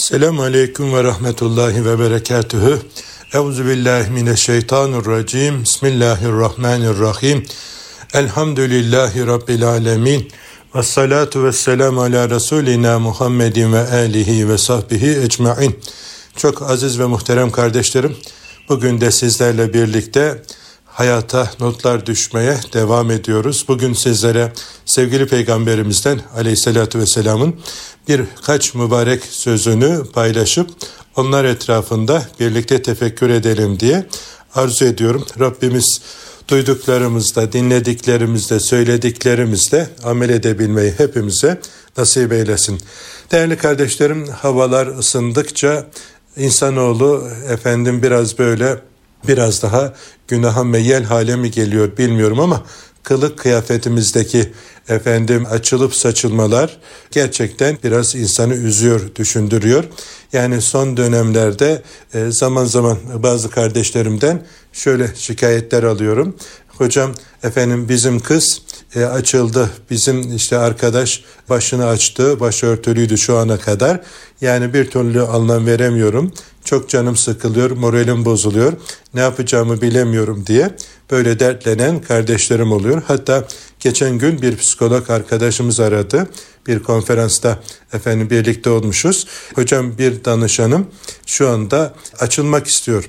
Selamun Aleyküm ve Rahmetullahi ve Berekatühü. Euzu billahi mineşşeytanirracim. Bismillahirrahmanirrahim. Elhamdülillahi Rabbil alemin. Ve salatu ve selamu ala Resulina Muhammedin ve alihi ve sahbihi ecmain. Çok aziz ve muhterem kardeşlerim, bugün de sizlerle birlikte hayata notlar düşmeye devam ediyoruz. Bugün sizlere sevgili peygamberimizden aleyhissalatü vesselamın birkaç mübarek sözünü paylaşıp onlar etrafında birlikte tefekkür edelim diye arzu ediyorum. Rabbimiz duyduklarımızda, dinlediklerimizde, söylediklerimizde amel edebilmeyi hepimize nasip eylesin. Değerli kardeşlerim, havalar ısındıkça insanoğlu efendim biraz böyle biraz daha günaha meyel hale mi geliyor bilmiyorum ama kılık kıyafetimizdeki efendim açılıp saçılmalar gerçekten biraz insanı üzüyor, düşündürüyor. Yani son dönemlerde e, zaman zaman bazı kardeşlerimden şöyle şikayetler alıyorum. Hocam efendim bizim kız e, açıldı. Bizim işte arkadaş başını açtı. Başörtülüydü şu ana kadar. Yani bir türlü anlam veremiyorum. Çok canım sıkılıyor, moralim bozuluyor. Ne yapacağımı bilemiyorum diye böyle dertlenen kardeşlerim oluyor. Hatta geçen gün bir psikolog arkadaşımız aradı. Bir konferansta efendim birlikte olmuşuz. Hocam bir danışanım şu anda açılmak istiyor.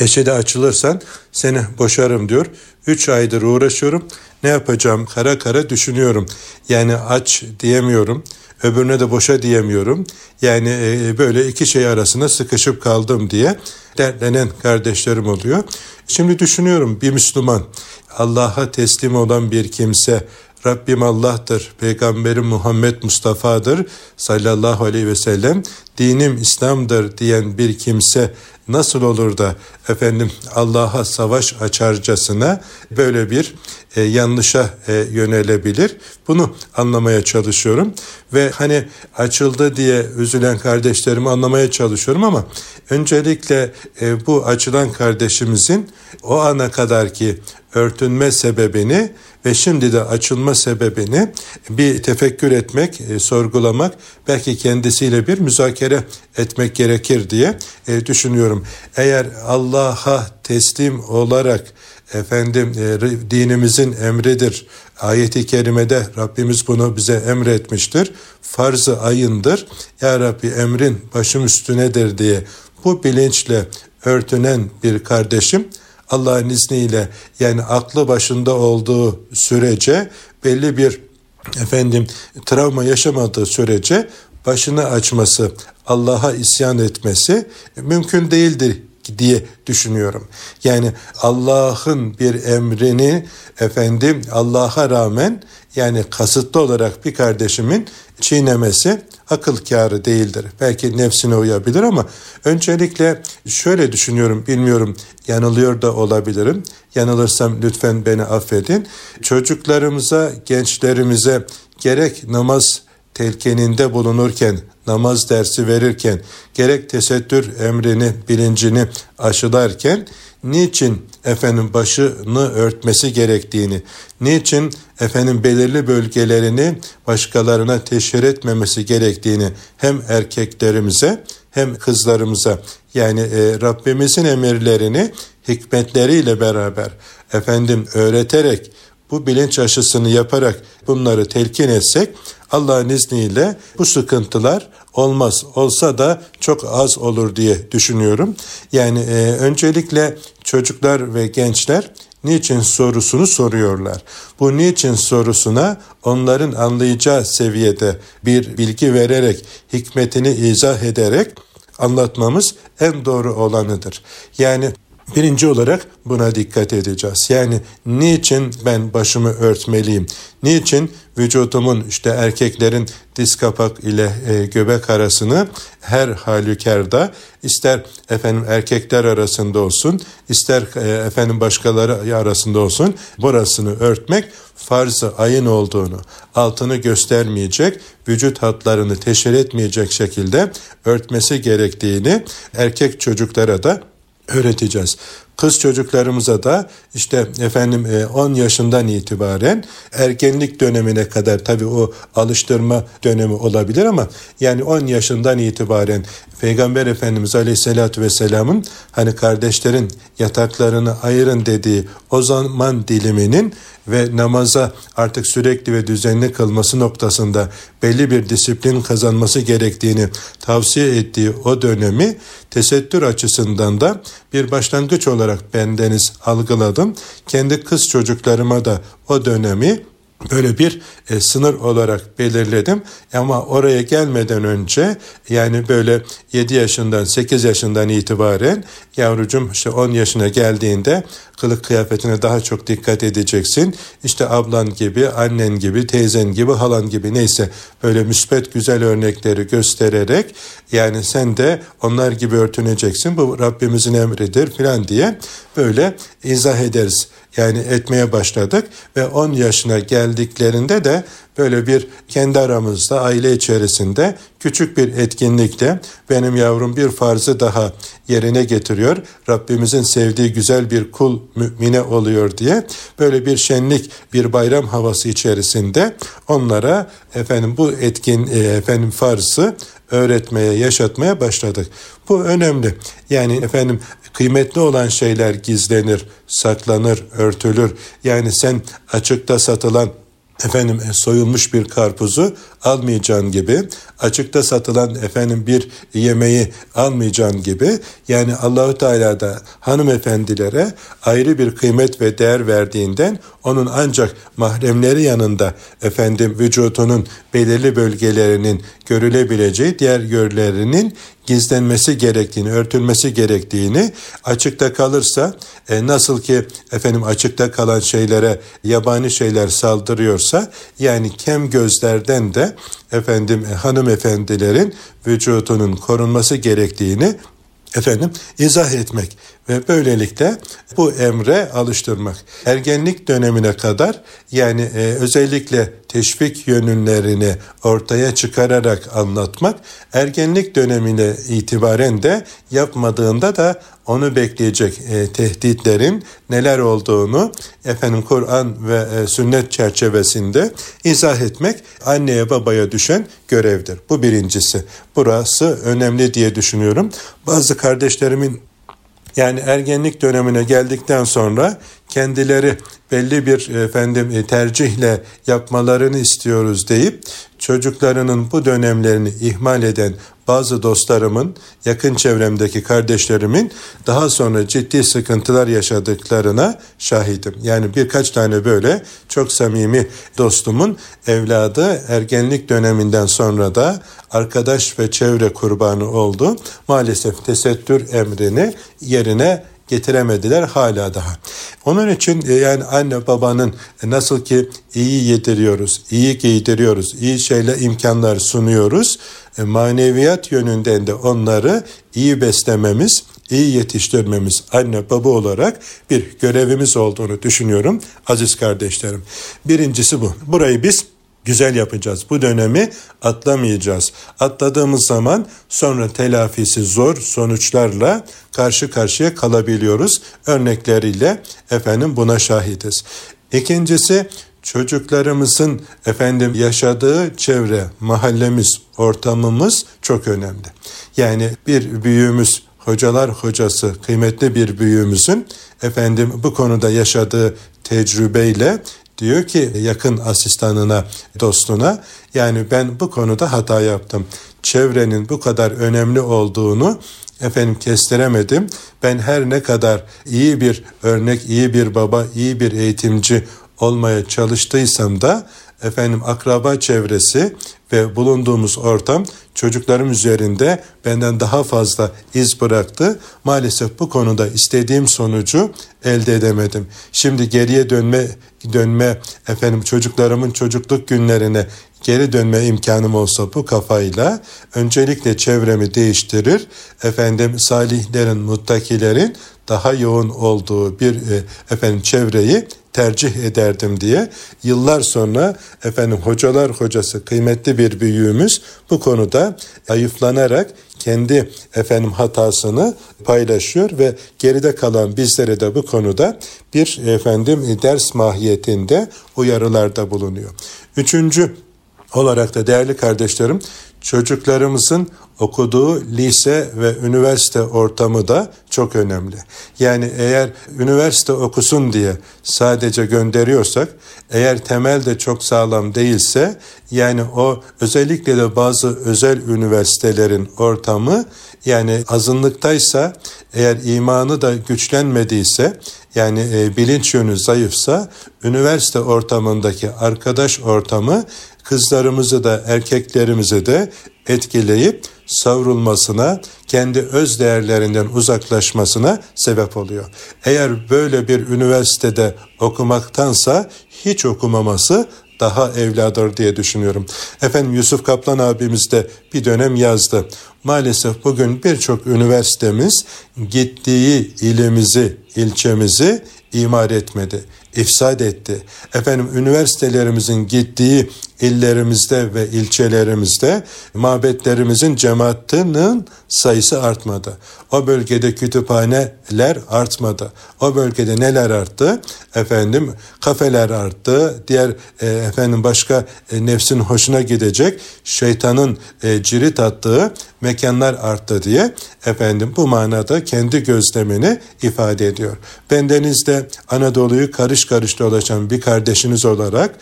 Eşe de açılırsan seni boşarım diyor. Üç aydır uğraşıyorum. Ne yapacağım kara kara düşünüyorum. Yani aç diyemiyorum. Öbürüne de boşa diyemiyorum. Yani e, böyle iki şey arasında sıkışıp kaldım diye dertlenen kardeşlerim oluyor. Şimdi düşünüyorum bir Müslüman Allah'a teslim olan bir kimse Rabbim Allah'tır, Peygamberim Muhammed Mustafa'dır sallallahu aleyhi ve sellem, dinim İslam'dır diyen bir kimse nasıl olur da efendim Allah'a savaş açarcasına böyle bir e, yanlışa e, yönelebilir? Bunu anlamaya çalışıyorum ve hani açıldı diye üzülen kardeşlerimi anlamaya çalışıyorum ama öncelikle e, bu açılan kardeşimizin o ana kadar ki örtünme sebebini ve şimdi de açılma sebebini bir tefekkür etmek, e, sorgulamak, belki kendisiyle bir müzakere etmek gerekir diye e, düşünüyorum. Eğer Allah'a teslim olarak efendim e, dinimizin emridir. Ayeti kerimede Rabbimiz bunu bize emretmiştir. Farzı ayındır. Ya Rabbi emrin başım üstünedir diye bu bilinçle örtünen bir kardeşim Allah'ın izniyle yani aklı başında olduğu sürece belli bir efendim travma yaşamadığı sürece başını açması, Allah'a isyan etmesi mümkün değildir diye düşünüyorum. Yani Allah'ın bir emrini efendim Allah'a rağmen yani kasıtlı olarak bir kardeşimin çiğnemesi akıl kârı değildir. Belki nefsine uyabilir ama öncelikle şöyle düşünüyorum bilmiyorum yanılıyor da olabilirim. Yanılırsam lütfen beni affedin. Çocuklarımıza, gençlerimize gerek namaz telkeninde bulunurken, namaz dersi verirken, gerek tesettür emrini, bilincini aşılarken niçin efendim başını örtmesi gerektiğini, niçin efendim belirli bölgelerini başkalarına teşhir etmemesi gerektiğini hem erkeklerimize hem kızlarımıza yani e, Rabbimizin emirlerini hikmetleriyle beraber efendim öğreterek bu bilinç aşısını yaparak bunları telkin etsek Allah'ın izniyle bu sıkıntılar olmaz. Olsa da çok az olur diye düşünüyorum. Yani e, öncelikle çocuklar ve gençler niçin sorusunu soruyorlar. Bu niçin sorusuna onların anlayacağı seviyede bir bilgi vererek, hikmetini izah ederek anlatmamız en doğru olanıdır. Yani Birinci olarak buna dikkat edeceğiz. Yani niçin ben başımı örtmeliyim? Niçin vücudumun işte erkeklerin diz kapak ile e, göbek arasını her halükarda ister efendim erkekler arasında olsun ister e, efendim başkaları arasında olsun burasını örtmek farz-ı ayın olduğunu altını göstermeyecek vücut hatlarını teşhir etmeyecek şekilde örtmesi gerektiğini erkek çocuklara da öğreteceğiz. Kız çocuklarımıza da işte efendim 10 e, yaşından itibaren ergenlik dönemine kadar tabii o alıştırma dönemi olabilir ama yani 10 yaşından itibaren Peygamber Efendimiz Aleyhisselatü Vesselam'ın hani kardeşlerin yataklarını ayırın dediği o zaman diliminin ve namaza artık sürekli ve düzenli kılması noktasında belli bir disiplin kazanması gerektiğini tavsiye ettiği o dönemi tesettür açısından da bir başlangıç olarak bendeniz algıladım. Kendi kız çocuklarıma da o dönemi böyle bir e, sınır olarak belirledim. Ama oraya gelmeden önce yani böyle 7 yaşından 8 yaşından itibaren yavrucum işte 10 yaşına geldiğinde kılık kıyafetine daha çok dikkat edeceksin. İşte ablan gibi, annen gibi, teyzen gibi, halan gibi neyse böyle müspet güzel örnekleri göstererek yani sen de onlar gibi örtüneceksin. Bu Rabbimizin emridir filan diye böyle izah ederiz yani etmeye başladık ve 10 yaşına geldiklerinde de böyle bir kendi aramızda aile içerisinde küçük bir etkinlikte benim yavrum bir farzı daha yerine getiriyor. Rabbimizin sevdiği güzel bir kul mümine oluyor diye böyle bir şenlik bir bayram havası içerisinde onlara efendim bu etkin e, efendim farzı öğretmeye, yaşatmaya başladık. Bu önemli. Yani efendim kıymetli olan şeyler gizlenir, saklanır, örtülür. Yani sen açıkta satılan efendim e, soyulmuş bir karpuzu almayacağın gibi açıkta satılan efendim bir yemeği almayacağın gibi yani Allahu Teala da hanımefendilere ayrı bir kıymet ve değer verdiğinden onun ancak mahremleri yanında efendim vücudunun belirli bölgelerinin görülebileceği diğer yönlerinin gizlenmesi gerektiğini, örtülmesi gerektiğini açıkta kalırsa e, nasıl ki efendim açıkta kalan şeylere yabani şeyler saldırıyorsa yani kem gözlerden de efendim e, hanımefendilerin vücudunun korunması gerektiğini efendim izah etmek ve böylelikle bu emre alıştırmak. Ergenlik dönemine kadar yani e, özellikle teşvik yönünlerini ortaya çıkararak anlatmak, ergenlik dönemine itibaren de yapmadığında da onu bekleyecek e, tehditlerin neler olduğunu efendim Kur'an ve e, sünnet çerçevesinde izah etmek anneye babaya düşen görevdir. Bu birincisi. Burası önemli diye düşünüyorum. Bazı kardeşlerimin yani ergenlik dönemine geldikten sonra kendileri belli bir efendim e, tercihle yapmalarını istiyoruz deyip çocuklarının bu dönemlerini ihmal eden bazı dostlarımın, yakın çevremdeki kardeşlerimin daha sonra ciddi sıkıntılar yaşadıklarına şahidim. Yani birkaç tane böyle çok samimi dostumun evladı ergenlik döneminden sonra da arkadaş ve çevre kurbanı oldu. Maalesef tesettür emrini yerine getiremediler hala daha. Onun için e, yani anne babanın e, nasıl ki iyi yediriyoruz, iyi giydiriyoruz, iyi şeyle imkanlar sunuyoruz. E, maneviyat yönünden de onları iyi beslememiz, iyi yetiştirmemiz anne baba olarak bir görevimiz olduğunu düşünüyorum aziz kardeşlerim. Birincisi bu. Burayı biz güzel yapacağız. Bu dönemi atlamayacağız. Atladığımız zaman sonra telafisi zor sonuçlarla karşı karşıya kalabiliyoruz. Örnekleriyle efendim buna şahidiz. İkincisi çocuklarımızın efendim yaşadığı çevre, mahallemiz, ortamımız çok önemli. Yani bir büyüğümüz hocalar hocası kıymetli bir büyüğümüzün efendim bu konuda yaşadığı tecrübeyle diyor ki yakın asistanına, dostuna yani ben bu konuda hata yaptım. Çevrenin bu kadar önemli olduğunu efendim kestiremedim. Ben her ne kadar iyi bir örnek, iyi bir baba, iyi bir eğitimci olmaya çalıştıysam da efendim akraba çevresi ve bulunduğumuz ortam çocuklarım üzerinde benden daha fazla iz bıraktı. Maalesef bu konuda istediğim sonucu elde edemedim. Şimdi geriye dönme dönme efendim çocuklarımın çocukluk günlerine geri dönme imkanım olsa bu kafayla öncelikle çevremi değiştirir. Efendim salihlerin, muttakilerin daha yoğun olduğu bir e, efendim çevreyi tercih ederdim diye yıllar sonra efendim hocalar hocası kıymetli bir büyüğümüz bu konuda ayıflanarak kendi efendim hatasını paylaşıyor ve geride kalan bizlere de bu konuda bir efendim ders mahiyetinde uyarılarda bulunuyor. Üçüncü olarak da değerli kardeşlerim çocuklarımızın okuduğu lise ve üniversite ortamı da çok önemli. Yani eğer üniversite okusun diye sadece gönderiyorsak, eğer temel de çok sağlam değilse, yani o özellikle de bazı özel üniversitelerin ortamı yani azınlıktaysa, eğer imanı da güçlenmediyse, yani e, bilinç yönü zayıfsa, üniversite ortamındaki arkadaş ortamı kızlarımızı da erkeklerimizi de etkileyip savrulmasına, kendi öz değerlerinden uzaklaşmasına sebep oluyor. Eğer böyle bir üniversitede okumaktansa hiç okumaması daha evladır diye düşünüyorum. Efendim Yusuf Kaplan abimiz de bir dönem yazdı. Maalesef bugün birçok üniversitemiz gittiği ilimizi, ilçemizi imar etmedi, ifsad etti. Efendim üniversitelerimizin gittiği illerimizde ve ilçelerimizde mabetlerimizin cemaatinin sayısı artmadı. O bölgede kütüphaneler artmadı. O bölgede neler arttı? Efendim kafeler arttı. Diğer e, efendim başka e, nefsin hoşuna gidecek şeytanın e, cirit attığı mekanlar arttı diye efendim bu manada kendi gözlemini ifade ediyor. Bendeniz de Anadolu'yu karış karış dolaşan bir kardeşiniz olarak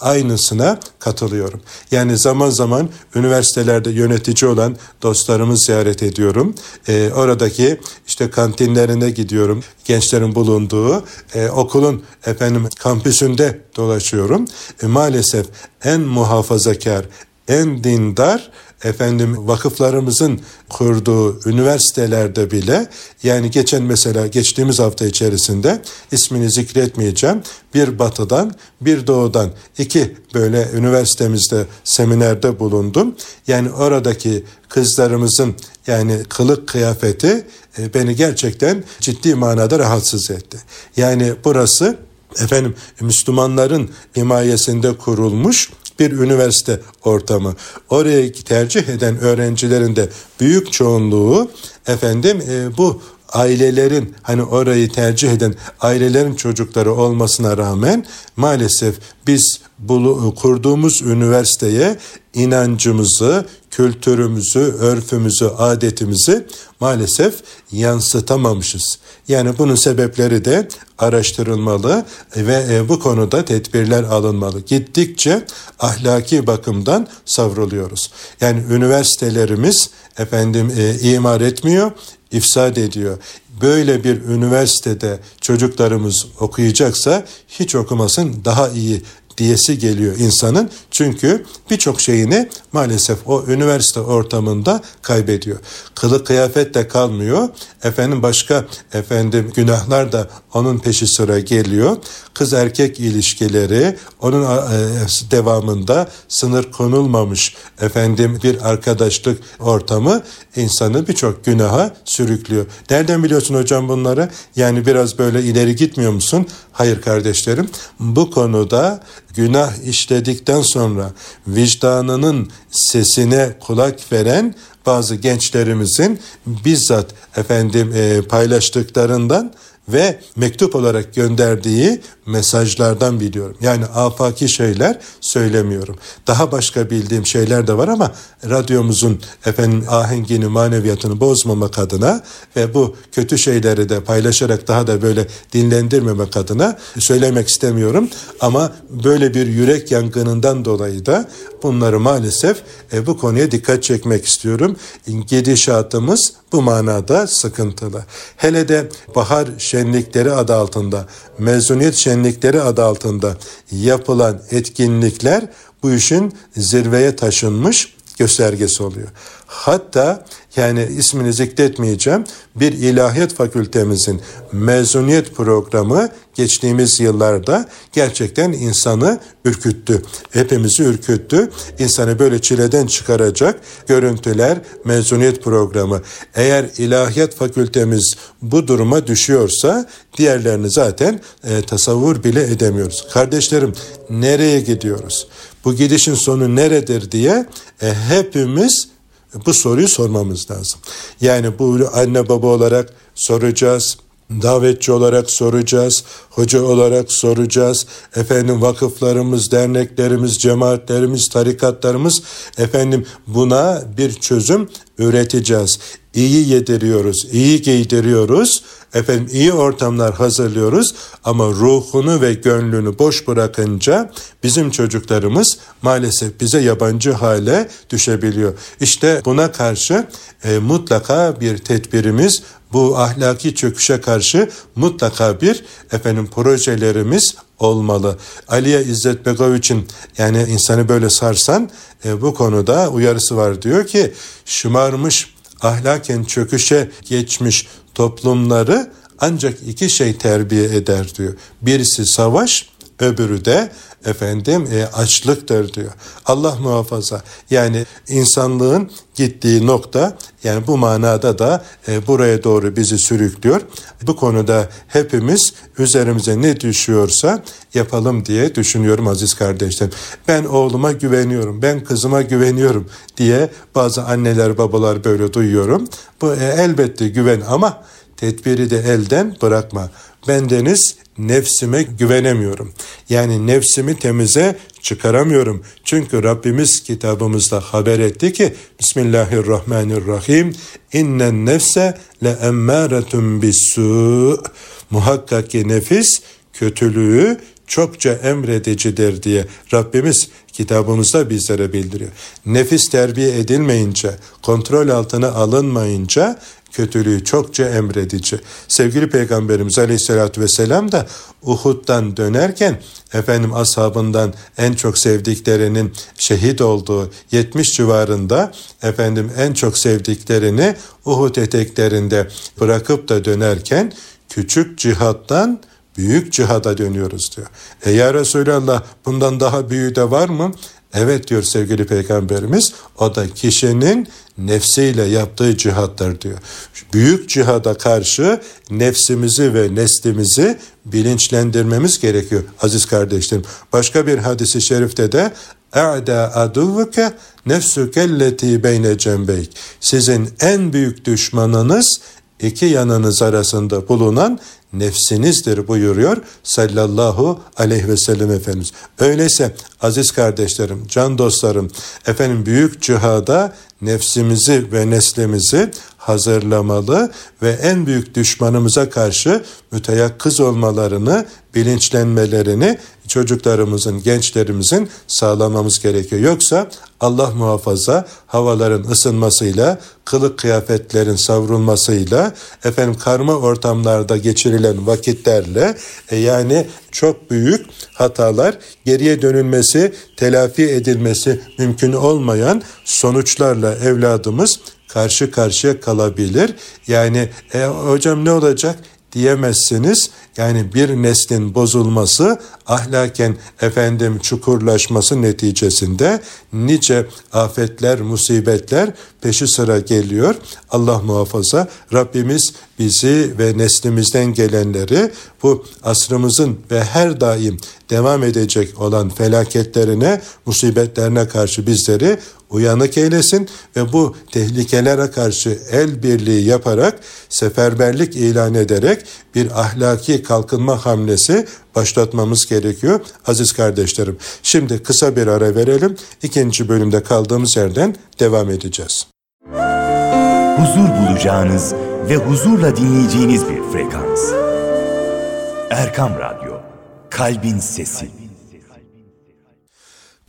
aynısına katılıyorum. Yani zaman zaman üniversitelerde yönetici olan dostlarımı ziyaret ediyorum. E, oradaki işte kantinlerine gidiyorum. Gençlerin bulunduğu e, okulun efendim kampüsünde dolaşıyorum. E, maalesef en muhafazakar, en dindar efendim vakıflarımızın kurduğu üniversitelerde bile yani geçen mesela geçtiğimiz hafta içerisinde ismini zikretmeyeceğim bir batıdan bir doğudan iki böyle üniversitemizde seminerde bulundum. Yani oradaki kızlarımızın yani kılık kıyafeti e, beni gerçekten ciddi manada rahatsız etti. Yani burası efendim Müslümanların himayesinde kurulmuş bir üniversite ortamı. Oraya tercih eden öğrencilerin de büyük çoğunluğu efendim e, bu ailelerin hani orayı tercih eden ailelerin çocukları olmasına rağmen maalesef biz bulu, kurduğumuz üniversiteye inancımızı, kültürümüzü, örfümüzü, adetimizi maalesef yansıtamamışız. Yani bunun sebepleri de araştırılmalı ve e, bu konuda tedbirler alınmalı. Gittikçe ahlaki bakımdan savruluyoruz. Yani üniversitelerimiz efendim e, imar etmiyor, ifsad ediyor. Böyle bir üniversitede çocuklarımız okuyacaksa hiç okumasın daha iyi diyesi geliyor insanın. Çünkü birçok şeyini maalesef o üniversite ortamında kaybediyor. Kılık kıyafet de kalmıyor. Efendim başka efendim günahlar da onun peşi sıra geliyor. Kız erkek ilişkileri onun e, devamında sınır konulmamış efendim bir arkadaşlık ortamı insanı birçok günaha sürüklüyor. Nereden biliyorsun hocam bunları? Yani biraz böyle ileri gitmiyor musun? Hayır kardeşlerim. Bu konuda günah işledikten sonra vicdanının sesine kulak veren bazı gençlerimizin bizzat efendim e, paylaştıklarından ve mektup olarak gönderdiği mesajlardan biliyorum. Yani afaki şeyler söylemiyorum. Daha başka bildiğim şeyler de var ama radyomuzun efendim ahengini, maneviyatını bozmamak adına ve bu kötü şeyleri de paylaşarak daha da böyle dinlendirmemek adına söylemek istemiyorum. Ama böyle bir yürek yangınından dolayı da bunları maalesef e, bu konuya dikkat çekmek istiyorum. Gidişatımız bu manada sıkıntılı. Hele de bahar şenlikleri adı altında, mezuniyet şenlikleri adı altında yapılan etkinlikler bu işin zirveye taşınmış göstergesi oluyor. Hatta yani ismini zikretmeyeceğim bir ilahiyat fakültemizin mezuniyet programı geçtiğimiz yıllarda gerçekten insanı ürküttü. Hepimizi ürküttü. İnsanı böyle çileden çıkaracak görüntüler, mezuniyet programı. Eğer ilahiyat fakültemiz bu duruma düşüyorsa diğerlerini zaten e, tasavvur bile edemiyoruz. Kardeşlerim nereye gidiyoruz? Bu gidişin sonu neredir diye e, hepimiz bu soruyu sormamız lazım. Yani bu anne baba olarak soracağız. Davetçi olarak soracağız, hoca olarak soracağız. Efendim vakıflarımız, derneklerimiz, cemaatlerimiz, tarikatlarımız efendim buna bir çözüm üreteceğiz. İyi yediriyoruz, iyi giydiriyoruz. Efendim iyi ortamlar hazırlıyoruz ama ruhunu ve gönlünü boş bırakınca bizim çocuklarımız maalesef bize yabancı hale düşebiliyor. İşte buna karşı e, mutlaka bir tedbirimiz bu ahlaki çöküşe karşı mutlaka bir efendim projelerimiz olmalı. Aliye İzzet Begoviç'in yani insanı böyle sarsan e, bu konuda uyarısı var. Diyor ki şımarmış ahlaken çöküşe geçmiş toplumları ancak iki şey terbiye eder diyor. Birisi savaş, öbürü de efendim e, açlıktır diyor. Allah muhafaza. Yani insanlığın gittiği nokta yani bu manada da e, buraya doğru bizi sürüklüyor. Bu konuda hepimiz üzerimize ne düşüyorsa yapalım diye düşünüyorum aziz kardeşlerim. Ben oğluma güveniyorum, ben kızıma güveniyorum diye bazı anneler babalar böyle duyuyorum. Bu e, elbette güven ama tedbiri de elden bırakma. Bendeniz nefsime güvenemiyorum. Yani nefsimi temize çıkaramıyorum. Çünkü Rabbimiz kitabımızda haber etti ki Bismillahirrahmanirrahim İnnen nefse le emmâretun bissu Muhakkak ki nefis kötülüğü çokça emredicidir diye Rabbimiz kitabımızda bizlere bildiriyor. Nefis terbiye edilmeyince, kontrol altına alınmayınca kötülüğü çokça emredici. Sevgili Peygamberimiz Aleyhisselatü Vesselam da Uhud'dan dönerken efendim ashabından en çok sevdiklerinin şehit olduğu 70 civarında efendim en çok sevdiklerini Uhud eteklerinde bırakıp da dönerken küçük cihattan büyük cihada dönüyoruz diyor. E ya Resulallah bundan daha büyüğü de var mı? Evet diyor sevgili peygamberimiz o da kişinin nefsiyle yaptığı cihattır diyor. Büyük cihada karşı nefsimizi ve neslimizi bilinçlendirmemiz gerekiyor aziz kardeşlerim. Başka bir hadisi şerifte de E'da aduvuke nefsükelleti beyne cembeyk. Sizin en büyük düşmanınız iki yanınız arasında bulunan nefsinizdir buyuruyor sallallahu aleyhi ve sellem Efendimiz. Öyleyse aziz kardeşlerim, can dostlarım, efendim büyük cihada nefsimizi ve neslimizi hazırlamalı ve en büyük düşmanımıza karşı müteyakkız olmalarını, bilinçlenmelerini çocuklarımızın, gençlerimizin sağlamamız gerekiyor. Yoksa Allah muhafaza havaların ısınmasıyla, kılık kıyafetlerin savrulmasıyla, efendim karma ortamlarda geçirilen vakitlerle e, yani çok büyük hatalar geriye dönülmesi, telafi edilmesi mümkün olmayan sonuçlarla evladımız karşı karşıya kalabilir. Yani e, hocam ne olacak? diyemezsiniz. Yani bir neslin bozulması ahlaken efendim çukurlaşması neticesinde nice afetler, musibetler peşi sıra geliyor. Allah muhafaza Rabbimiz bizi ve neslimizden gelenleri bu asrımızın ve her daim devam edecek olan felaketlerine, musibetlerine karşı bizleri uyanık eylesin ve bu tehlikelere karşı el birliği yaparak seferberlik ilan ederek bir ahlaki kalkınma hamlesi başlatmamız gerekiyor aziz kardeşlerim. Şimdi kısa bir ara verelim. İkinci bölümde kaldığımız yerden devam edeceğiz. Huzur bulacağınız ve huzurla dinleyeceğiniz bir frekans. Erkam Radyo, Kalbin Sesi.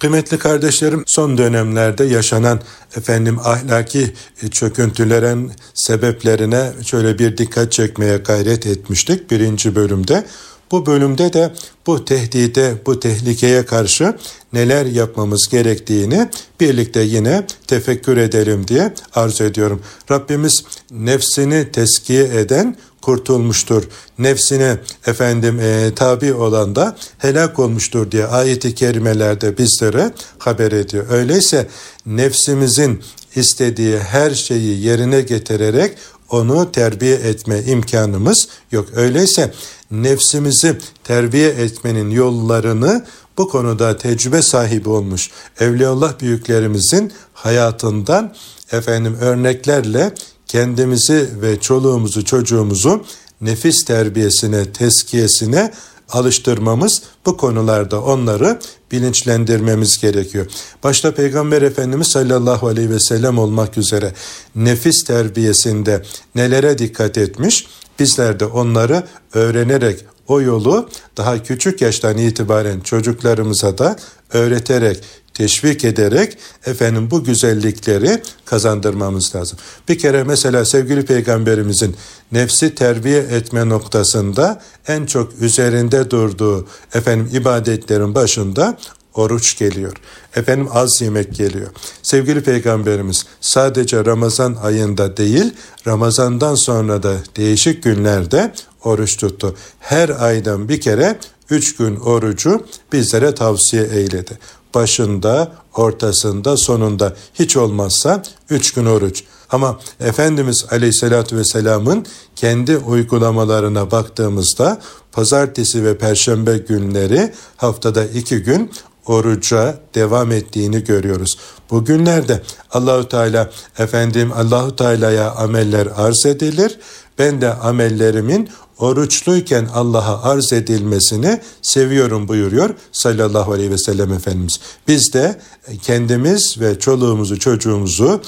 Kıymetli kardeşlerim son dönemlerde yaşanan efendim ahlaki çöküntülerin sebeplerine şöyle bir dikkat çekmeye gayret etmiştik birinci bölümde. Bu bölümde de bu tehdide, bu tehlikeye karşı neler yapmamız gerektiğini birlikte yine tefekkür edelim diye arzu ediyorum. Rabbimiz nefsini teskiye eden kurtulmuştur. Nefsine efendim e, tabi olan da helak olmuştur diye ayeti kerimelerde bizlere haber ediyor. Öyleyse nefsimizin istediği her şeyi yerine getirerek onu terbiye etme imkanımız yok. Öyleyse nefsimizi terbiye etmenin yollarını bu konuda tecrübe sahibi olmuş Evliyaullah büyüklerimizin hayatından efendim örneklerle kendimizi ve çoluğumuzu çocuğumuzu nefis terbiyesine, teskiyesine alıştırmamız bu konularda onları bilinçlendirmemiz gerekiyor. Başta Peygamber Efendimiz sallallahu aleyhi ve sellem olmak üzere nefis terbiyesinde nelere dikkat etmiş? Bizler de onları öğrenerek o yolu daha küçük yaştan itibaren çocuklarımıza da öğreterek teşvik ederek efendim bu güzellikleri kazandırmamız lazım. Bir kere mesela sevgili peygamberimizin nefsi terbiye etme noktasında en çok üzerinde durduğu efendim ibadetlerin başında oruç geliyor. Efendim az yemek geliyor. Sevgili peygamberimiz sadece Ramazan ayında değil Ramazandan sonra da değişik günlerde oruç tuttu. Her aydan bir kere üç gün orucu bizlere tavsiye eyledi başında, ortasında, sonunda hiç olmazsa üç gün oruç. Ama Efendimiz Aleyhisselatü Vesselam'ın kendi uygulamalarına baktığımızda pazartesi ve perşembe günleri haftada iki gün oruca devam ettiğini görüyoruz. Bugünlerde Allahu Teala efendim Allahu Teala'ya ameller arz edilir. Ben de amellerimin oruçluyken Allah'a arz edilmesini seviyorum buyuruyor sallallahu aleyhi ve sellem Efendimiz. Biz de kendimiz ve çoluğumuzu çocuğumuzu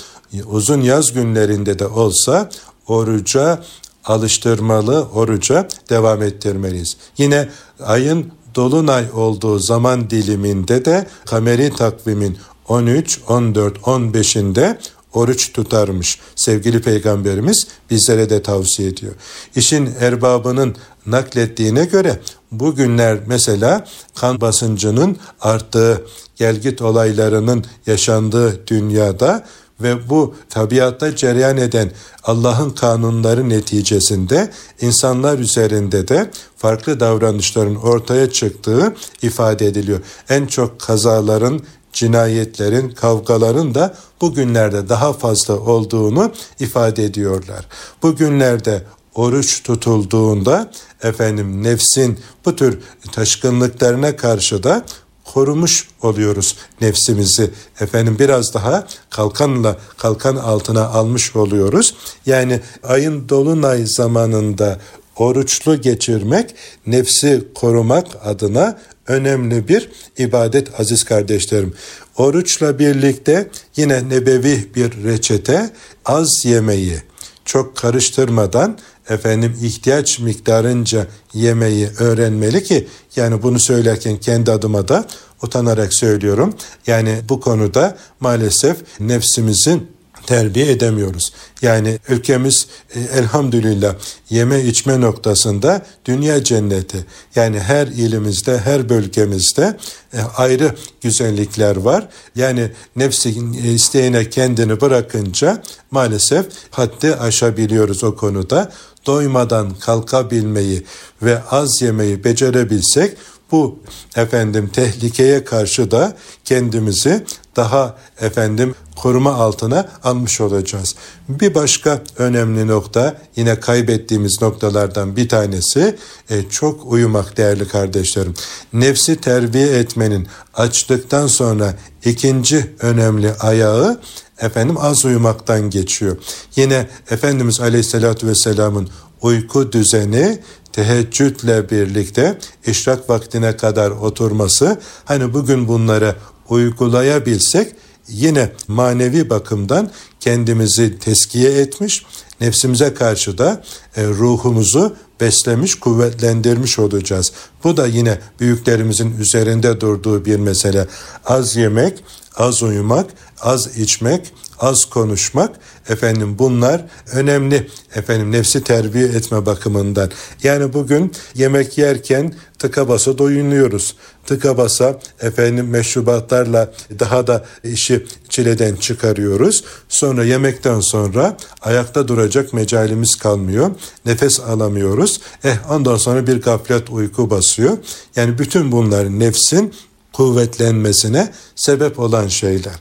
uzun yaz günlerinde de olsa oruca alıştırmalı, oruca devam ettirmeliyiz. Yine ayın dolunay olduğu zaman diliminde de kameri takvimin 13, 14, 15'inde oruç tutarmış. Sevgili peygamberimiz bizlere de tavsiye ediyor. İşin erbabının naklettiğine göre bugünler mesela kan basıncının arttığı, gelgit olaylarının yaşandığı dünyada ve bu tabiatta cereyan eden Allah'ın kanunları neticesinde insanlar üzerinde de farklı davranışların ortaya çıktığı ifade ediliyor. En çok kazaların, cinayetlerin, kavgaların da bugünlerde daha fazla olduğunu ifade ediyorlar. Bugünlerde oruç tutulduğunda efendim nefsin bu tür taşkınlıklarına karşı da korumuş oluyoruz nefsimizi. Efendim biraz daha kalkanla kalkan altına almış oluyoruz. Yani ayın dolunay zamanında oruçlu geçirmek nefsi korumak adına önemli bir ibadet aziz kardeşlerim. Oruçla birlikte yine nebevi bir reçete az yemeyi çok karıştırmadan efendim ihtiyaç miktarınca yemeyi öğrenmeli ki yani bunu söylerken kendi adıma da utanarak söylüyorum. Yani bu konuda maalesef nefsimizin terbiye edemiyoruz. Yani ülkemiz e, elhamdülillah yeme içme noktasında dünya cenneti. Yani her ilimizde, her bölgemizde e, ayrı güzellikler var. Yani nefsi e, isteğine kendini bırakınca maalesef haddi aşabiliyoruz o konuda. Doymadan kalkabilmeyi ve az yemeyi becerebilsek bu efendim tehlikeye karşı da kendimizi daha efendim koruma altına almış olacağız. Bir başka önemli nokta yine kaybettiğimiz noktalardan bir tanesi e, çok uyumak değerli kardeşlerim. Nefsi terbiye etmenin açtıktan sonra ikinci önemli ayağı efendim az uyumaktan geçiyor. Yine Efendimiz Aleyhisselatü Vesselam'ın uyku düzeni teheccüdle birlikte işrak vaktine kadar oturması hani bugün bunları uygulayabilsek yine manevi bakımdan kendimizi teskiye etmiş, nefsimize karşı da e, ruhumuzu beslemiş, kuvvetlendirmiş olacağız. Bu da yine büyüklerimizin üzerinde durduğu bir mesele. Az yemek, az uyumak, az içmek, az konuşmak efendim bunlar önemli efendim nefsi terbiye etme bakımından. Yani bugün yemek yerken tıka basa doyunuyoruz. Tıka basa efendim meşrubatlarla daha da işi çileden çıkarıyoruz. Sonra yemekten sonra ayakta duracak mecalimiz kalmıyor. Nefes alamıyoruz. Eh ondan sonra bir gaflet uyku basıyor. Yani bütün bunlar nefsin kuvvetlenmesine sebep olan şeyler.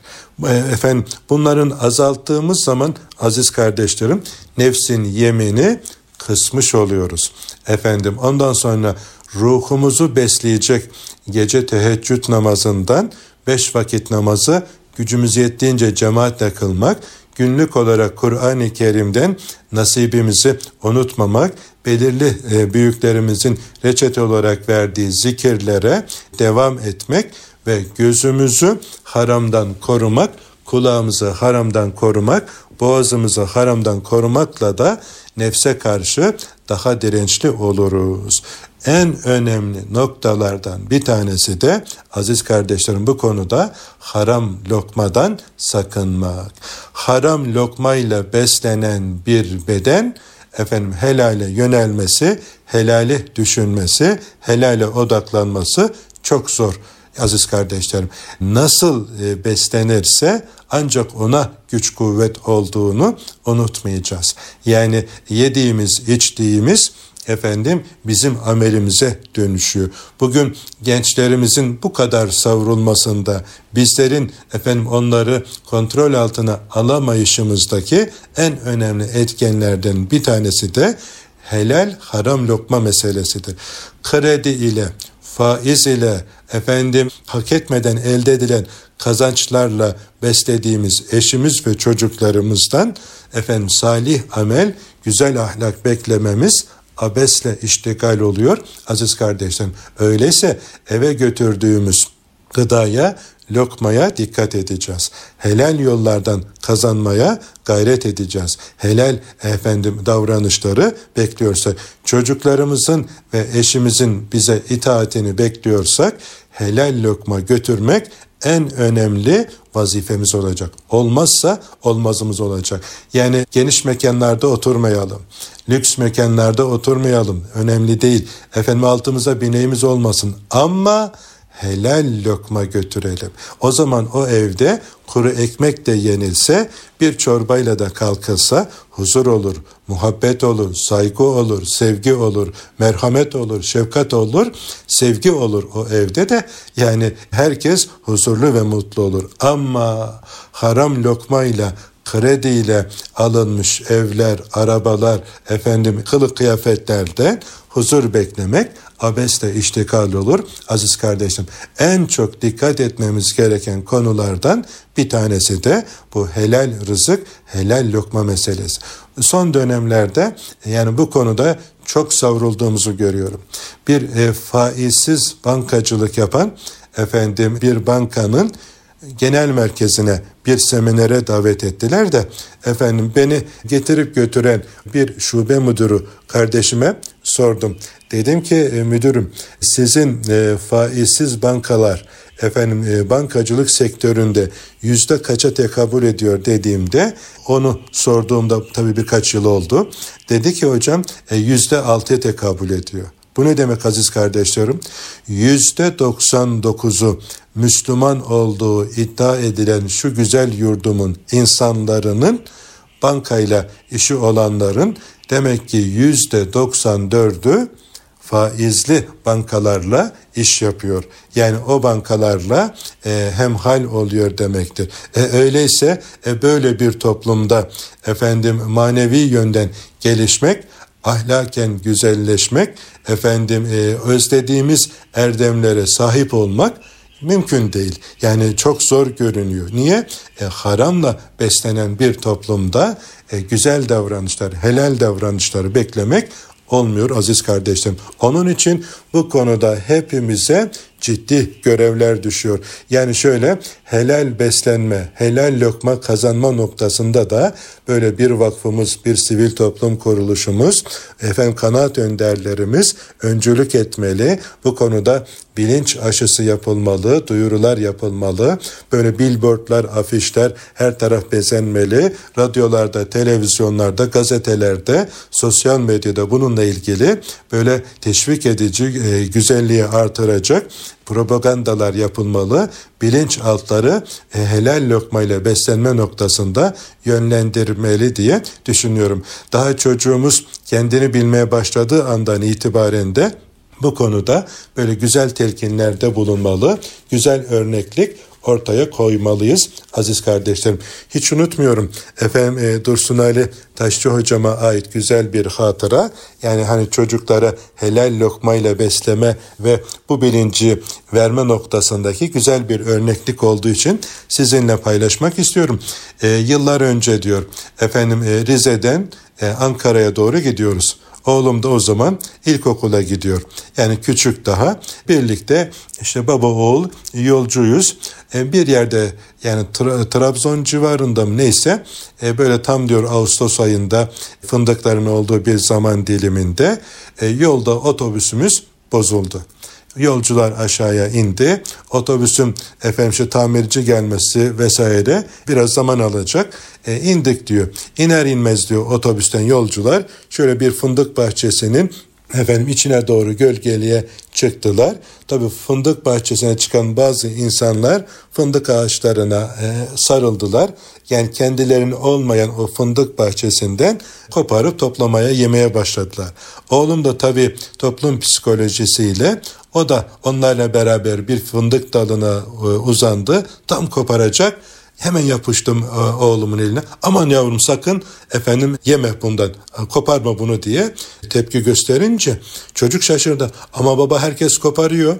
E, efendim bunların azalttığımız zaman aziz kardeşlerim nefsin yemini kısmış oluyoruz. Efendim ondan sonra ruhumuzu besleyecek gece teheccüd namazından beş vakit namazı gücümüz yettiğince cemaatle kılmak, günlük olarak Kur'an-ı Kerim'den nasibimizi unutmamak, belirli e, büyüklerimizin reçete olarak verdiği zikirlere devam etmek ve gözümüzü haramdan korumak, kulağımızı haramdan korumak, boğazımızı haramdan korumakla da nefse karşı daha dirençli oluruz. En önemli noktalardan bir tanesi de aziz kardeşlerim bu konuda haram lokmadan sakınmak. Haram lokmayla beslenen bir beden efendim helale yönelmesi, helali düşünmesi, helale odaklanması çok zor aziz kardeşlerim. Nasıl e, beslenirse ancak ona güç kuvvet olduğunu unutmayacağız. Yani yediğimiz, içtiğimiz efendim bizim amelimize dönüşüyor. Bugün gençlerimizin bu kadar savrulmasında bizlerin efendim onları kontrol altına alamayışımızdaki en önemli etkenlerden bir tanesi de helal haram lokma meselesidir. Kredi ile faiz ile efendim hak etmeden elde edilen kazançlarla beslediğimiz eşimiz ve çocuklarımızdan efendim salih amel, güzel ahlak beklememiz abesle iştigal oluyor aziz kardeşlerim. Öyleyse eve götürdüğümüz gıdaya, lokmaya dikkat edeceğiz. Helal yollardan kazanmaya gayret edeceğiz. Helal efendim davranışları bekliyorsak, çocuklarımızın ve eşimizin bize itaatini bekliyorsak helal lokma götürmek en önemli vazifemiz olacak. Olmazsa olmazımız olacak. Yani geniş mekanlarda oturmayalım. Lüks mekanlarda oturmayalım. Önemli değil. Efendim altımıza bineğimiz olmasın. Ama helal lokma götürelim. O zaman o evde kuru ekmek de yenilse, bir çorbayla da kalkılsa huzur olur, muhabbet olur, saygı olur, sevgi olur, merhamet olur, şefkat olur, sevgi olur o evde de yani herkes huzurlu ve mutlu olur. Ama haram lokmayla krediyle alınmış evler, arabalar, efendim kılık kıyafetlerde huzur beklemek abesle iştikal olur. Aziz kardeşim en çok dikkat etmemiz gereken konulardan bir tanesi de bu helal rızık, helal lokma meselesi. Son dönemlerde yani bu konuda çok savrulduğumuzu görüyorum. Bir e, faizsiz bankacılık yapan efendim bir bankanın genel merkezine bir seminere davet ettiler de efendim beni getirip götüren bir şube müdürü kardeşime sordum. Dedim ki e, müdürüm sizin e, faizsiz bankalar efendim e, bankacılık sektöründe yüzde kaça tekabül ediyor dediğimde onu sorduğumda tabii birkaç yıl oldu. Dedi ki hocam yüzde altıya tekabül ediyor. Bu ne demek aziz kardeşlerim? Yüzde 99'u Müslüman olduğu iddia edilen şu güzel yurdumun insanların bankayla işi olanların demek ki yüzde 94'ü faizli bankalarla iş yapıyor. Yani o bankalarla e, hemhal oluyor demektir. E, öyleyse e, böyle bir toplumda efendim manevi yönden gelişmek ahlaken güzelleşmek, efendim e, özlediğimiz erdemlere sahip olmak mümkün değil. Yani çok zor görünüyor. Niye? E, haramla beslenen bir toplumda e, güzel davranışlar, helal davranışları beklemek olmuyor aziz kardeşlerim. Onun için bu konuda hepimize ciddi görevler düşüyor. Yani şöyle helal beslenme, helal lokma kazanma noktasında da böyle bir vakfımız, bir sivil toplum kuruluşumuz, efendim kanaat önderlerimiz öncülük etmeli. Bu konuda bilinç aşısı yapılmalı, duyurular yapılmalı. Böyle billboardlar, afişler her taraf bezenmeli. Radyolarda, televizyonlarda, gazetelerde, sosyal medyada bununla ilgili böyle teşvik edici, e, güzelliği artıracak propagandalar yapılmalı, bilinç altları e, helal lokmayla beslenme noktasında yönlendirmeli diye düşünüyorum. Daha çocuğumuz kendini bilmeye başladığı andan itibaren de bu konuda böyle güzel telkinlerde bulunmalı, güzel örneklik ortaya koymalıyız aziz kardeşlerim. Hiç unutmuyorum efendim e, Dursun Ali Taşçı hocama ait güzel bir hatıra. Yani hani çocuklara helal lokmayla besleme ve bu bilinci verme noktasındaki güzel bir örneklik olduğu için sizinle paylaşmak istiyorum. E, yıllar önce diyor efendim e, Rize'den e, Ankara'ya doğru gidiyoruz. Oğlum da o zaman ilkokula gidiyor. Yani küçük daha. Birlikte işte baba oğul yolcuyuz. E, bir yerde yani Tra- Trabzon civarında mı neyse e, böyle tam diyor Ağustos ayında fındıkların olduğu bir zaman diliminde e, yolda otobüsümüz bozuldu. Yolcular aşağıya indi. Otobüsün efendim şu tamirci gelmesi vesaire biraz zaman alacak. E, indik diyor. İner inmez diyor otobüsten yolcular şöyle bir fındık bahçesinin efendim içine doğru gölgeliğe çıktılar. Tabii fındık bahçesine çıkan bazı insanlar fındık ağaçlarına e, sarıldılar. Yani kendilerinin olmayan o fındık bahçesinden koparıp toplamaya yemeye başladılar. Oğlum da tabii toplum psikolojisiyle o da onlarla beraber bir fındık dalına e, uzandı. Tam koparacak. Hemen yapıştım e, oğlumun eline. Aman yavrum sakın efendim yeme bundan e, koparma bunu diye tepki gösterince çocuk şaşırdı. Ama baba herkes koparıyor.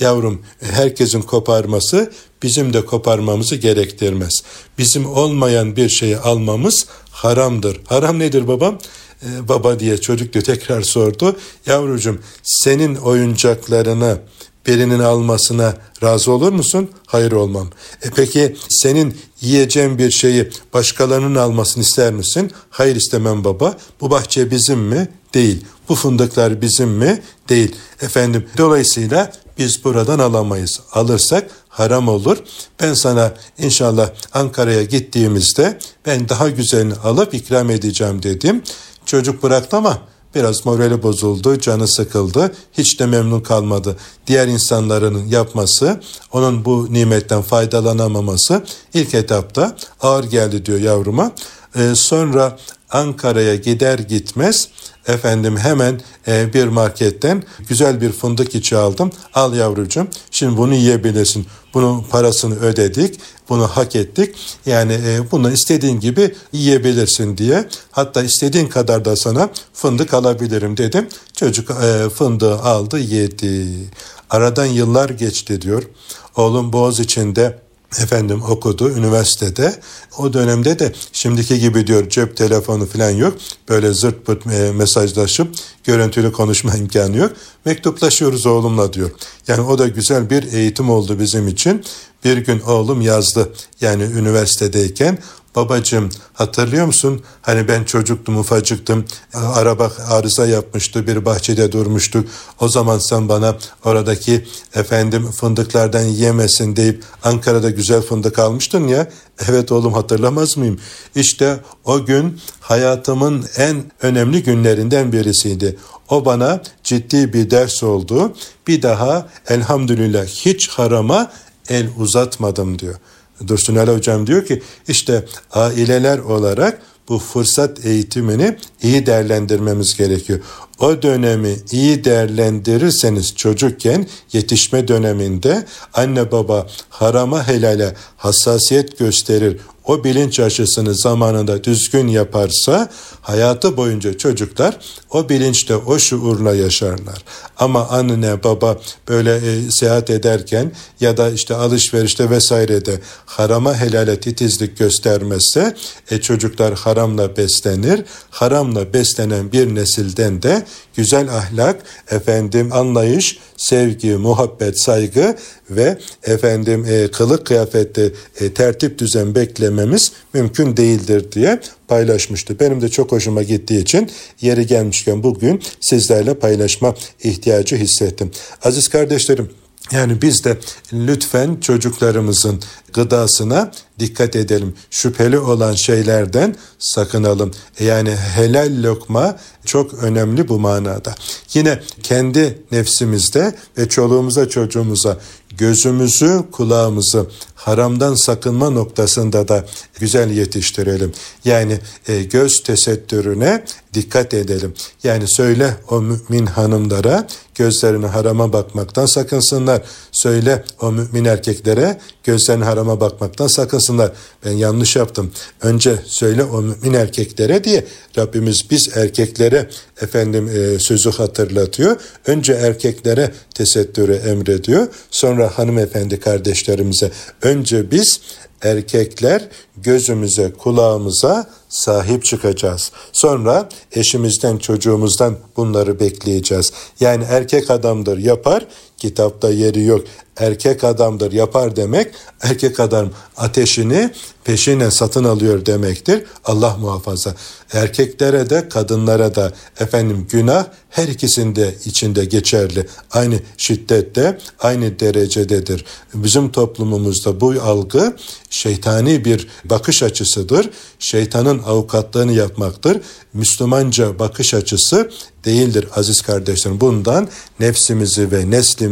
Yavrum herkesin koparması bizim de koparmamızı gerektirmez. Bizim olmayan bir şeyi almamız haramdır. Haram nedir babam? Ee, baba diye çocuk diyor tekrar sordu. Yavrucuğum senin oyuncaklarını birinin almasına razı olur musun? Hayır olmam. E peki senin yiyeceğin bir şeyi başkalarının almasını ister misin? Hayır istemem baba. Bu bahçe bizim mi? Değil. Bu fındıklar bizim mi? Değil. Efendim dolayısıyla biz buradan alamayız. Alırsak haram olur. Ben sana inşallah Ankara'ya gittiğimizde ben daha güzelini alıp ikram edeceğim dedim. Çocuk bıraktı ama biraz morali bozuldu, canı sıkıldı, hiç de memnun kalmadı. Diğer insanların yapması, onun bu nimetten faydalanamaması ilk etapta ağır geldi diyor yavruma. Ee, sonra Ankara'ya gider gitmez efendim hemen e, bir marketten güzel bir fındık içi aldım. Al yavrucuğum şimdi bunu yiyebilirsin. Bunun parasını ödedik. Bunu hak ettik. Yani e, bunu istediğin gibi yiyebilirsin diye. Hatta istediğin kadar da sana fındık alabilirim dedim. Çocuk e, fındığı aldı yedi. Aradan yıllar geçti diyor. Oğlum Boğaz içinde efendim okudu üniversitede. O dönemde de şimdiki gibi diyor cep telefonu falan yok. Böyle zırt pırt e, mesajlaşıp görüntülü konuşma imkanı yok. Mektuplaşıyoruz oğlumla diyor. Yani o da güzel bir eğitim oldu bizim için. Bir gün oğlum yazdı. Yani üniversitedeyken babacığım hatırlıyor musun? Hani ben çocuktum ufacıktım. Araba arıza yapmıştı bir bahçede durmuştuk. O zaman sen bana oradaki efendim fındıklardan yemesin deyip Ankara'da güzel fındık almıştın ya. Evet oğlum hatırlamaz mıyım? İşte o gün hayatımın en önemli günlerinden birisiydi. O bana ciddi bir ders oldu. Bir daha elhamdülillah hiç harama el uzatmadım diyor. Dursun Ali Hocam diyor ki işte aileler olarak bu fırsat eğitimini iyi değerlendirmemiz gerekiyor. O dönemi iyi değerlendirirseniz çocukken yetişme döneminde anne baba harama helale hassasiyet gösterir, o bilinç aşısını zamanında düzgün yaparsa hayatı boyunca çocuklar o bilinçte o şuurla yaşarlar. Ama anne baba böyle e, seyahat ederken ya da işte alışverişte vesairede harama helale titizlik göstermezse e, çocuklar haramla beslenir. Haramla beslenen bir nesilden de güzel ahlak, efendim anlayış, sevgi, muhabbet, saygı ve efendim e, kılık kıyafette e, tertip düzen beklememiz mümkün değildir diye paylaşmıştı. Benim de çok hoşuma gittiği için yeri gelmişken bugün sizlerle paylaşma ihtiyacı hissettim. Aziz kardeşlerim yani biz de lütfen çocuklarımızın gıdasına dikkat edelim. Şüpheli olan şeylerden sakınalım. Yani helal lokma çok önemli bu manada. Yine kendi nefsimizde ve çoluğumuza çocuğumuza gözümüzü, kulağımızı haramdan sakınma noktasında da güzel yetiştirelim. Yani e, göz tesettürüne dikkat edelim. Yani söyle o mümin hanımlara gözlerini harama bakmaktan sakınsınlar. Söyle o mümin erkeklere gözlerini harama bakmaktan sakınsınlar. Ben yanlış yaptım. Önce söyle o mümin erkeklere diye Rabbimiz biz erkeklere efendim e, sözü hatırlatıyor. Önce erkeklere tesettürü emrediyor. Sonra hanımefendi kardeşlerimize önce biz erkekler gözümüze, kulağımıza sahip çıkacağız. Sonra eşimizden, çocuğumuzdan bunları bekleyeceğiz. Yani erkek adamdır yapar, kitapta yeri yok. Erkek adamdır yapar demek, erkek adam ateşini peşine satın alıyor demektir. Allah muhafaza. Erkeklere de kadınlara da efendim günah her ikisinde içinde geçerli. Aynı şiddette, aynı derecededir. Bizim toplumumuzda bu algı şeytani bir bakış açısıdır. Şeytanın avukatlığını yapmaktır. Müslümanca bakış açısı değildir aziz kardeşlerim. Bundan nefsimizi ve neslimizi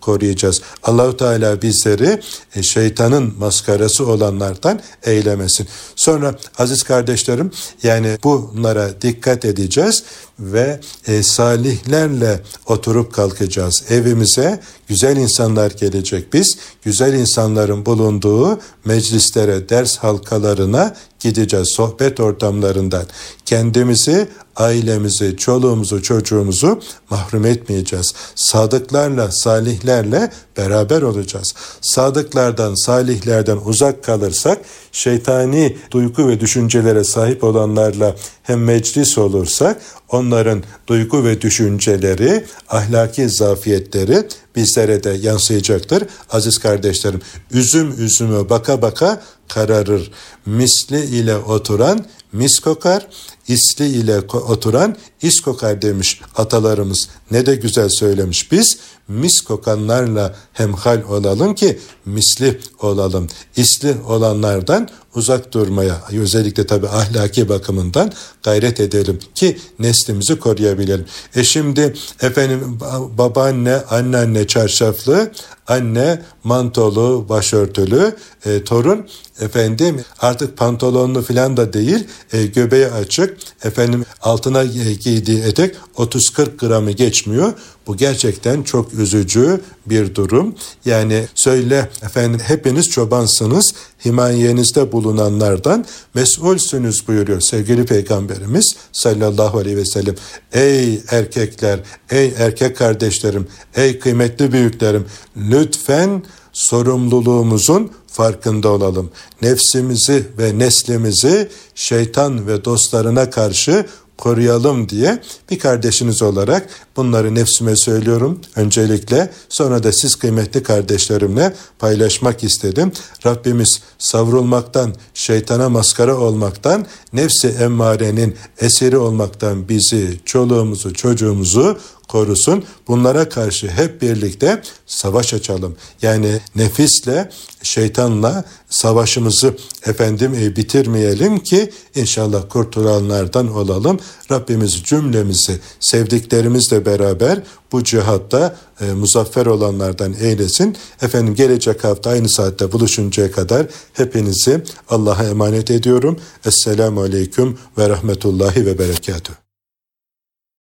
koruyacağız. Allahu Teala bizleri e, şeytanın maskarası olanlardan eylemesin. Sonra aziz kardeşlerim yani bunlara dikkat edeceğiz ve e, salihlerle oturup kalkacağız. Evimize güzel insanlar gelecek. Biz güzel insanların bulunduğu meclislere, ders halkalarına gideceğiz sohbet ortamlarından. Kendimizi, ailemizi, çoluğumuzu, çocuğumuzu mahrum etmeyeceğiz. Sadıklarla, salihlerle beraber olacağız. Sadıklardan, salihlerden uzak kalırsak şeytani duygu ve düşüncelere sahip olanlarla hem meclis olursak onların duygu ve düşünceleri, ahlaki zafiyetleri bizlere de yansıyacaktır. Aziz kardeşlerim, üzüm üzüme baka baka kararır. Misli ile oturan mis kokar, isli ile oturan is kokar demiş atalarımız. Ne de güzel söylemiş. Biz mis kokanlarla hemhal olalım ki misli olalım. İsli olanlardan uzak durmaya özellikle tabi ahlaki bakımından gayret edelim ki neslimizi koruyabilelim. E şimdi efendim babaanne, anneanne çarşaflı, anne mantolu, başörtülü, e, torun efendim artık pantolonlu falan da değil e, göbeği açık efendim altına giydiği etek 30-40 gramı geçmiyor. Bu gerçekten çok üzücü bir durum. Yani söyle efendim hepiniz çobansınız himayenizde bulunanlardan mesulsünüz buyuruyor sevgili peygamberimiz sallallahu aleyhi ve sellem. Ey erkekler, ey erkek kardeşlerim, ey kıymetli büyüklerim lütfen sorumluluğumuzun farkında olalım. Nefsimizi ve neslimizi şeytan ve dostlarına karşı koruyalım diye bir kardeşiniz olarak bunları nefsime söylüyorum öncelikle sonra da siz kıymetli kardeşlerimle paylaşmak istedim. Rabbimiz savrulmaktan, şeytana maskara olmaktan, nefsi emmarenin eseri olmaktan bizi, çoluğumuzu, çocuğumuzu korusun. Bunlara karşı hep birlikte savaş açalım. Yani nefisle, şeytanla savaşımızı efendim e, bitirmeyelim ki inşallah kurtulanlardan olalım. Rabbimiz cümlemizi sevdiklerimizle beraber bu cihatta e, muzaffer olanlardan eylesin. Efendim gelecek hafta aynı saatte buluşuncaya kadar hepinizi Allah'a emanet ediyorum. Esselamu Aleyküm ve Rahmetullahi ve Berekatuhu.